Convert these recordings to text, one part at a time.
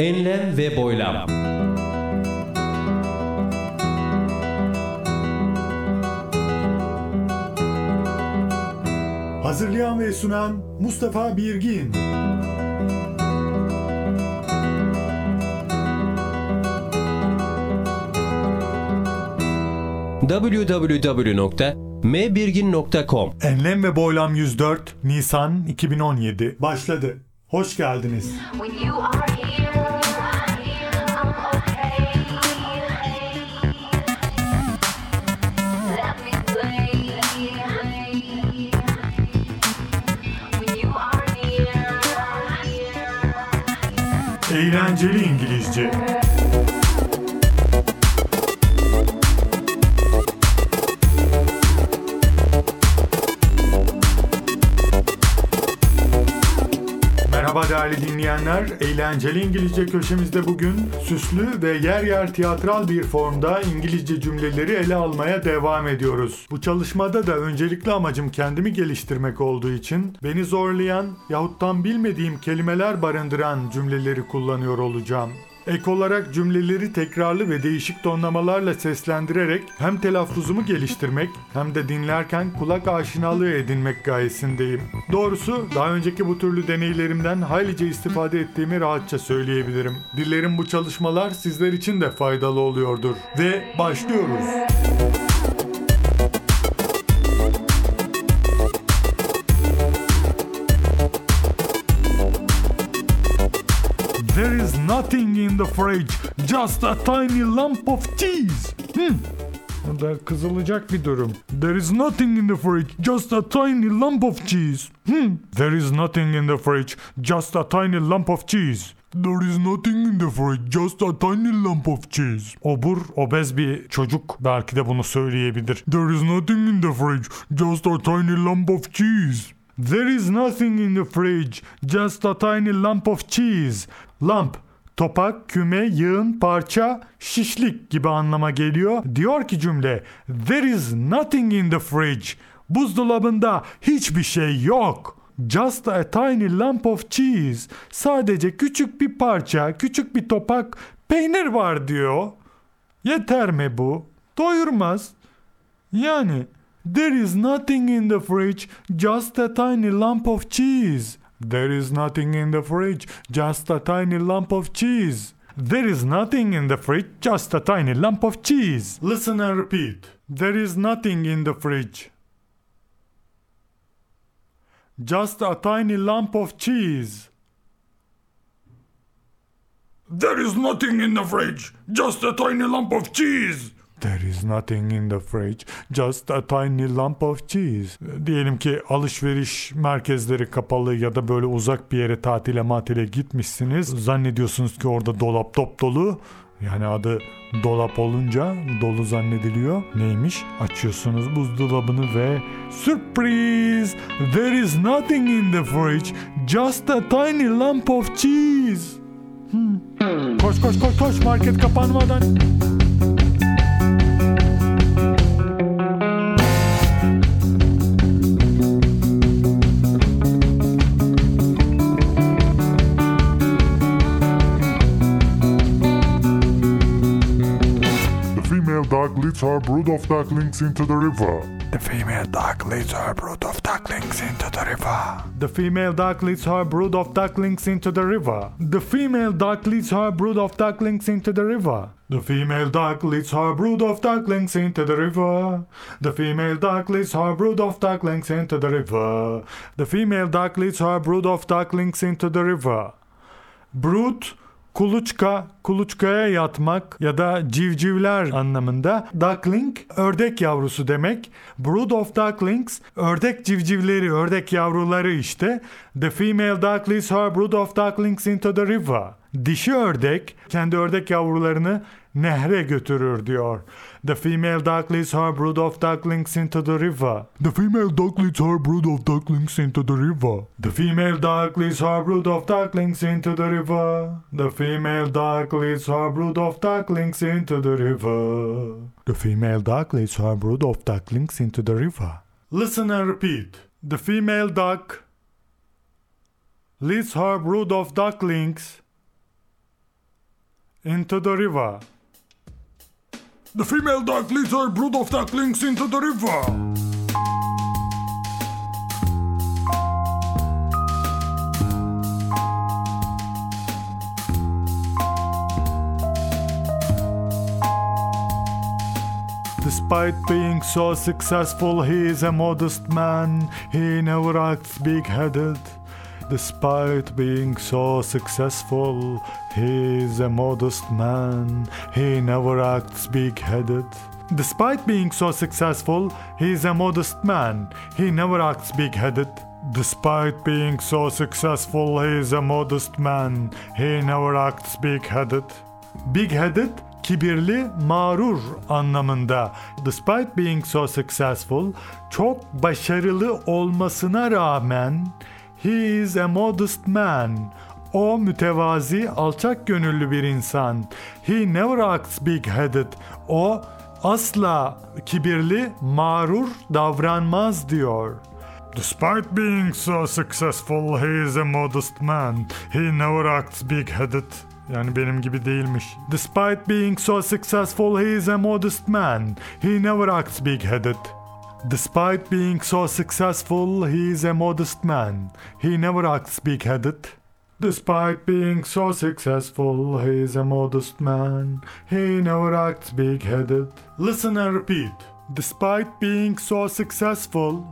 Enlem ve boylam. Hazırlayan ve sunan Mustafa Birgin. www.mbirgin.com Enlem ve Boylam 104 Nisan 2017 başladı. Hoş geldiniz. When you are here, Eğlenceli İngilizce. Değerli dinleyenler. Eğlenceli İngilizce köşemizde bugün süslü ve yer yer tiyatral bir formda İngilizce cümleleri ele almaya devam ediyoruz. Bu çalışmada da öncelikli amacım kendimi geliştirmek olduğu için beni zorlayan yahut tam bilmediğim kelimeler barındıran cümleleri kullanıyor olacağım. Ek olarak cümleleri tekrarlı ve değişik tonlamalarla seslendirerek hem telaffuzumu geliştirmek hem de dinlerken kulak aşinalığı edinmek gayesindeyim. Doğrusu daha önceki bu türlü deneylerimden haylice istifade ettiğimi rahatça söyleyebilirim. Dilerim bu çalışmalar sizler için de faydalı oluyordur. Ve başlıyoruz. There the fridge, just a tiny lump of cheese. Hmm. Bu da kızılacak bir durum. There is nothing in the fridge, just a tiny lump of cheese. Hmm. There is nothing in the fridge, just a tiny lump of cheese. There is nothing in the fridge, just a tiny lump of cheese. Obur, obez bir çocuk belki de bunu söyleyebilir. There is nothing in the fridge, just a tiny lump of cheese. There is nothing in the fridge, just a tiny lump of cheese. Lump, topak, küme, yığın, parça, şişlik gibi anlama geliyor. Diyor ki cümle, there is nothing in the fridge. Buzdolabında hiçbir şey yok. Just a tiny lump of cheese. Sadece küçük bir parça, küçük bir topak peynir var diyor. Yeter mi bu? Doyurmaz. Yani there is nothing in the fridge, just a tiny lump of cheese. There is nothing in the fridge, just a tiny lump of cheese. There is nothing in the fridge, just a tiny lump of cheese. Listen and repeat. There is nothing in the fridge. Just a tiny lump of cheese. There is nothing in the fridge, just a tiny lump of cheese. There is nothing in the fridge, just a tiny lump of cheese. Diyelim ki alışveriş merkezleri kapalı ya da böyle uzak bir yere tatile matile gitmişsiniz. Zannediyorsunuz ki orada dolap top dolu. Yani adı dolap olunca dolu zannediliyor. Neymiş? Açıyorsunuz buzdolabını ve sürpriz! There is nothing in the fridge, just a tiny lump of cheese. Hmm. Koş koş koş koş market kapanmadan. Leads her brood of ducklings into the river. The female duck leads her brood of ducklings into the river. The female duck leads her brood of ducklings into the river. The female duck leads her brood of ducklings into the river. The female duck leads her brood of ducklings into the river. The female duck leads her brood of ducklings into the river. The female duck leads her brood of ducklings into the river. Brood Kuluçka, kuluçkaya yatmak ya da civcivler anlamında. Duckling, ördek yavrusu demek. Brood of ducklings, ördek civcivleri, ördek yavruları işte. The female duck leads her brood of ducklings into the river. Dişi ördek, kendi ördek yavrularını nehre götürür diyor. The female duck leads her brood of ducklings into the river. The female duck leads her brood of ducklings into the river. The female duck leads her brood of ducklings into the river. The female duck leads her brood of ducklings into the river. The female duck leads her brood of ducklings into the river. Listen and repeat. The female duck leads her brood of ducklings Into the river. The female duck leads her brood of ducklings into the river. Despite being so successful, he is a modest man. He never acts big headed. Despite being so successful, he is a modest man. He never acts big headed. Despite being so successful, he is a modest man. He never acts big headed. Despite being so successful, he is a modest man. He never acts big headed. Big headed kibirli, mağrur anlamında. Despite being so successful, çok başarılı olmasına rağmen he is a modest man. O mütevazi, alçak gönüllü bir insan. He never acts big-headed. O asla kibirli, mağrur davranmaz diyor. Despite being so successful, he is a modest man. He never acts big-headed. Yani benim gibi değilmiş. Despite being so successful, he is a modest man. He never acts big-headed. Despite being so successful, he is a modest man. He never acts big-headed. Despite being so successful, he is a modest man. He never acts big-headed. Listen and repeat. Despite being so successful,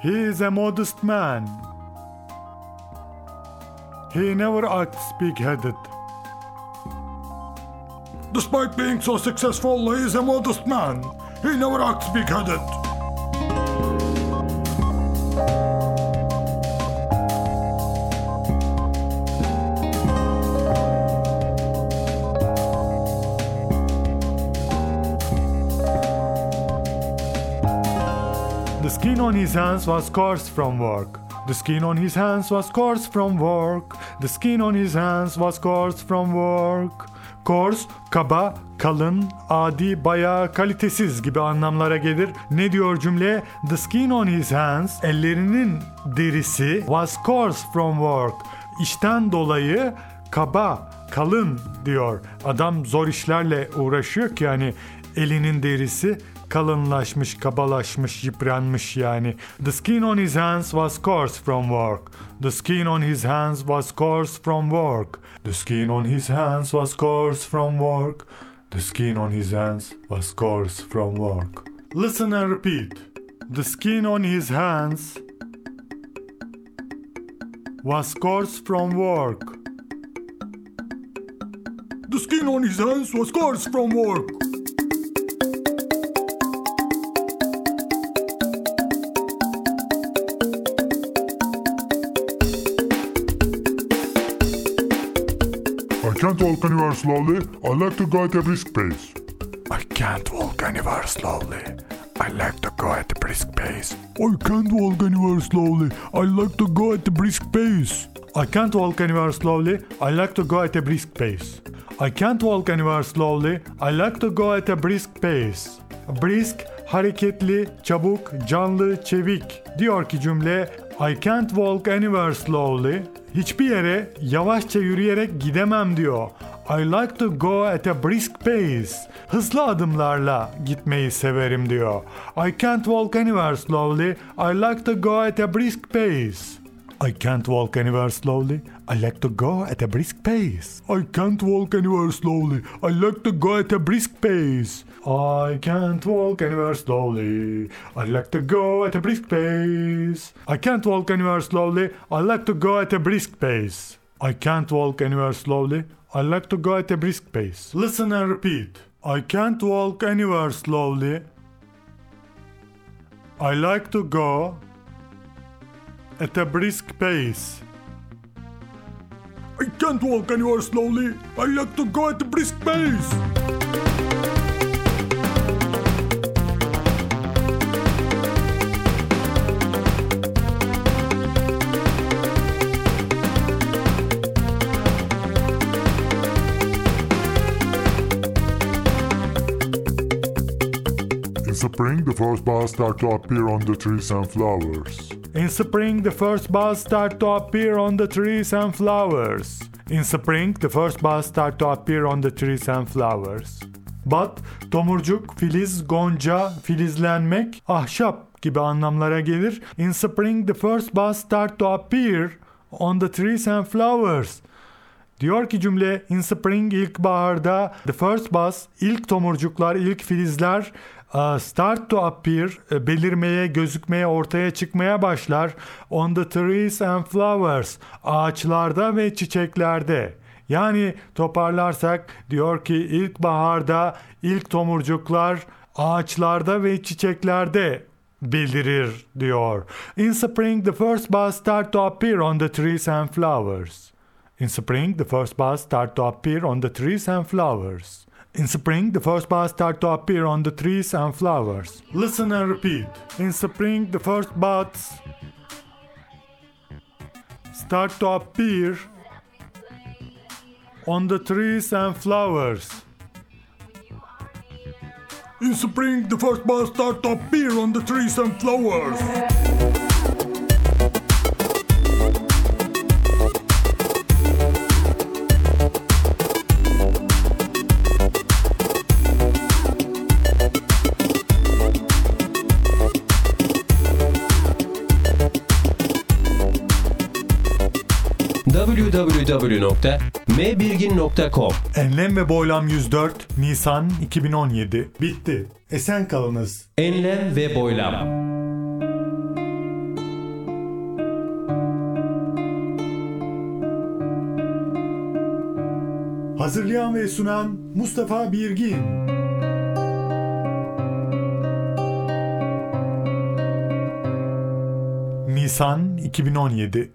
he is a modest man. He never acts big-headed. Despite being so successful, he is a modest man. He never acts big-headed. The skin on his hands was coarse from work. The skin on his hands was coarse from work. The skin on his hands was coarse from work. Coarse, kaba, kalın, adi, bayağı kalitesiz gibi anlamlara gelir. Ne diyor cümle? The skin on his hands, ellerinin derisi was coarse from work. İşten dolayı kaba, kalın diyor. Adam zor işlerle uğraşıyor ki yani elinin derisi kalınlaşmış, kabalaşmış, yıpranmış yani. The skin on his hands was coarse from work. The skin on his hands was coarse from work. The skin on his hands was coarse from work. The skin on his hands was coarse from work. Listen and repeat. The skin on his hands was coarse from work. The skin on his hands was coarse from work. I can't walk anywhere slowly. I like to go at a brisk pace. I can't walk anywhere slowly. I like to go at a brisk pace. I can't walk anywhere slowly. I like to go at a brisk pace. I can't walk anywhere slowly. I like to go at a brisk pace. I can't walk anywhere slowly. I like to go at a brisk pace. Brisk, hareketli, çabuk, canlı, çevik. Diyor ki cümle I can't walk anywhere slowly. Hiçbir yere yavaşça yürüyerek gidemem diyor. I like to go at a brisk pace. Hızlı adımlarla gitmeyi severim diyor. I can't walk anywhere slowly. I like to go at a brisk pace. I can't walk anywhere slowly. I like to go at a brisk pace. I can't walk anywhere slowly. I like to go at a brisk pace. I can't walk anywhere slowly. I like to go at a brisk pace. I can't walk anywhere slowly. I like to go at a brisk pace. I can't walk anywhere slowly. I like to go at a brisk pace. Listen and repeat. I can't walk anywhere slowly. I like to go at a brisk pace. I can't walk anywhere slowly. I like to go at a brisk pace. Spring, the first buds start to appear on the trees and flowers. In spring, the first buds start to appear on the trees and flowers. In spring, the first buds start to appear on the trees and flowers. Bud, tomurcuk, filiz, gonca, filizlenmek, ahşap gibi anlamlara gelir. In spring, the first buds start to appear on the trees and flowers. Diyor ki cümle in spring ilkbaharda the first buds ilk tomurcuklar ilk filizler start to appear e, belirmeye gözükmeye ortaya çıkmaya başlar on the trees and flowers ağaçlarda ve çiçeklerde. Yani toparlarsak diyor ki ilkbaharda ilk tomurcuklar ağaçlarda ve çiçeklerde belirir diyor. In spring the first buds start to appear on the trees and flowers. In spring, the first buds start to appear on the trees and flowers. In spring, the first buds start to appear on the trees and flowers. Listen and repeat. In spring, the first buds start to appear on the trees and flowers. In spring, the first buds start to appear on the trees and flowers. www.mbirgin.com Enlem ve Boylam 104 Nisan 2017 Bitti. Esen kalınız. Enlem ve boylam. Hazırlayan ve sunan Mustafa Birgin. Nisan 2017